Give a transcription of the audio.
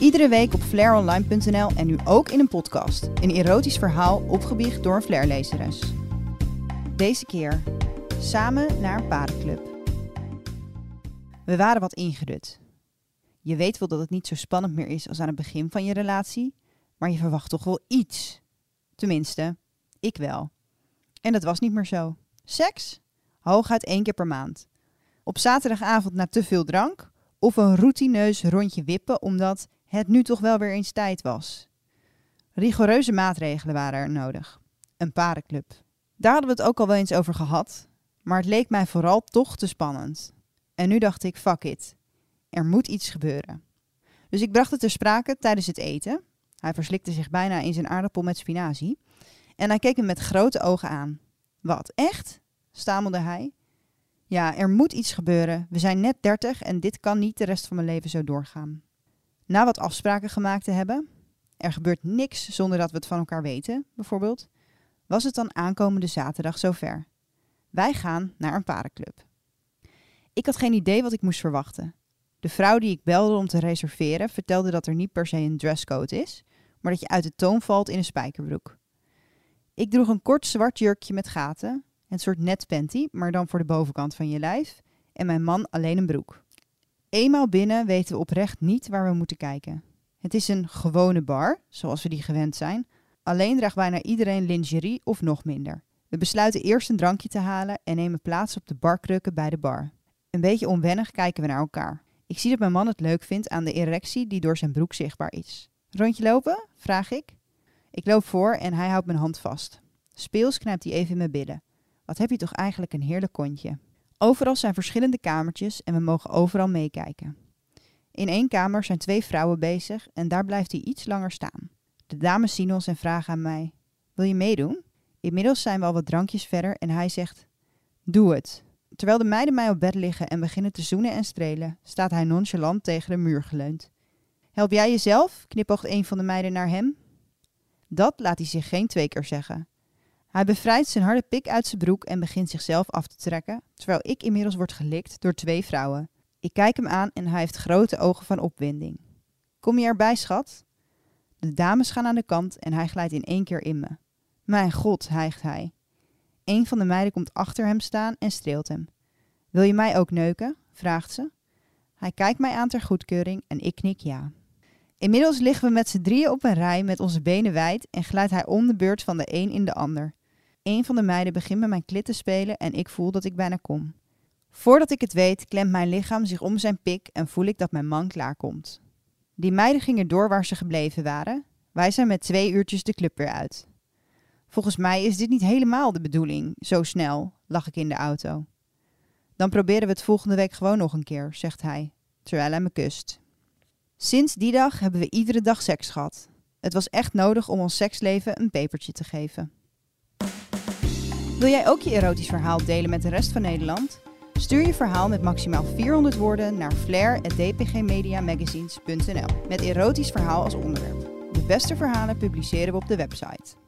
Iedere week op flaironline.nl en nu ook in een podcast. Een erotisch verhaal opgebiecht door een flairlezeres. Deze keer samen naar een parenclub. We waren wat ingedut. Je weet wel dat het niet zo spannend meer is als aan het begin van je relatie, maar je verwacht toch wel iets. Tenminste, ik wel. En dat was niet meer zo. Seks? Hooguit één keer per maand. Op zaterdagavond na te veel drank of een routineus rondje wippen omdat het nu toch wel weer eens tijd was. Rigoureuze maatregelen waren er nodig. Een parenclub. Daar hadden we het ook al wel eens over gehad, maar het leek mij vooral toch te spannend. En nu dacht ik, fuck it. Er moet iets gebeuren. Dus ik bracht het ter sprake tijdens het eten. Hij verslikte zich bijna in zijn aardappel met spinazie. En hij keek hem met grote ogen aan. Wat, echt? stamelde hij. Ja, er moet iets gebeuren. We zijn net dertig en dit kan niet de rest van mijn leven zo doorgaan. Na wat afspraken gemaakt te hebben, er gebeurt niks zonder dat we het van elkaar weten, bijvoorbeeld, was het dan aankomende zaterdag zover. Wij gaan naar een parenclub. Ik had geen idee wat ik moest verwachten. De vrouw die ik belde om te reserveren vertelde dat er niet per se een dresscode is, maar dat je uit de toon valt in een spijkerbroek. Ik droeg een kort zwart jurkje met gaten, een soort netpanty, maar dan voor de bovenkant van je lijf, en mijn man alleen een broek. Eenmaal binnen weten we oprecht niet waar we moeten kijken. Het is een gewone bar, zoals we die gewend zijn. Alleen draagt bijna iedereen lingerie of nog minder. We besluiten eerst een drankje te halen en nemen plaats op de barkrukken bij de bar. Een beetje onwennig kijken we naar elkaar. Ik zie dat mijn man het leuk vindt aan de erectie die door zijn broek zichtbaar is. Rondje lopen? vraag ik. Ik loop voor en hij houdt mijn hand vast. Speels knijpt hij even in mijn billen. Wat heb je toch eigenlijk een heerlijk kontje. Overal zijn verschillende kamertjes en we mogen overal meekijken. In één kamer zijn twee vrouwen bezig en daar blijft hij iets langer staan. De dames zien ons en vragen aan mij: Wil je meedoen? Inmiddels zijn we al wat drankjes verder en hij zegt: Doe het. Terwijl de meiden mij op bed liggen en beginnen te zoenen en strelen, staat hij nonchalant tegen de muur geleund. Help jij jezelf? knipoogt een van de meiden naar hem. Dat laat hij zich geen twee keer zeggen. Hij bevrijdt zijn harde pik uit zijn broek en begint zichzelf af te trekken, terwijl ik inmiddels word gelikt door twee vrouwen. Ik kijk hem aan en hij heeft grote ogen van opwinding. Kom je erbij, schat? De dames gaan aan de kant en hij glijdt in één keer in me. Mijn god, hijgt hij. Een van de meiden komt achter hem staan en streelt hem. Wil je mij ook neuken? vraagt ze. Hij kijkt mij aan ter goedkeuring en ik knik ja. Inmiddels liggen we met z'n drieën op een rij met onze benen wijd en glijdt hij om de beurt van de een in de ander. Een van de meiden begint met mijn klit te spelen en ik voel dat ik bijna kom. Voordat ik het weet, klemt mijn lichaam zich om zijn pik en voel ik dat mijn man klaarkomt. Die meiden gingen door waar ze gebleven waren. Wij zijn met twee uurtjes de club weer uit. Volgens mij is dit niet helemaal de bedoeling, zo snel, lach ik in de auto. Dan proberen we het volgende week gewoon nog een keer, zegt hij, terwijl hij me kust. Sinds die dag hebben we iedere dag seks gehad. Het was echt nodig om ons seksleven een pepertje te geven. Wil jij ook je erotisch verhaal delen met de rest van Nederland? Stuur je verhaal met maximaal 400 woorden naar flair.dpgmediamagazines.nl met erotisch verhaal als onderwerp. De beste verhalen publiceren we op de website.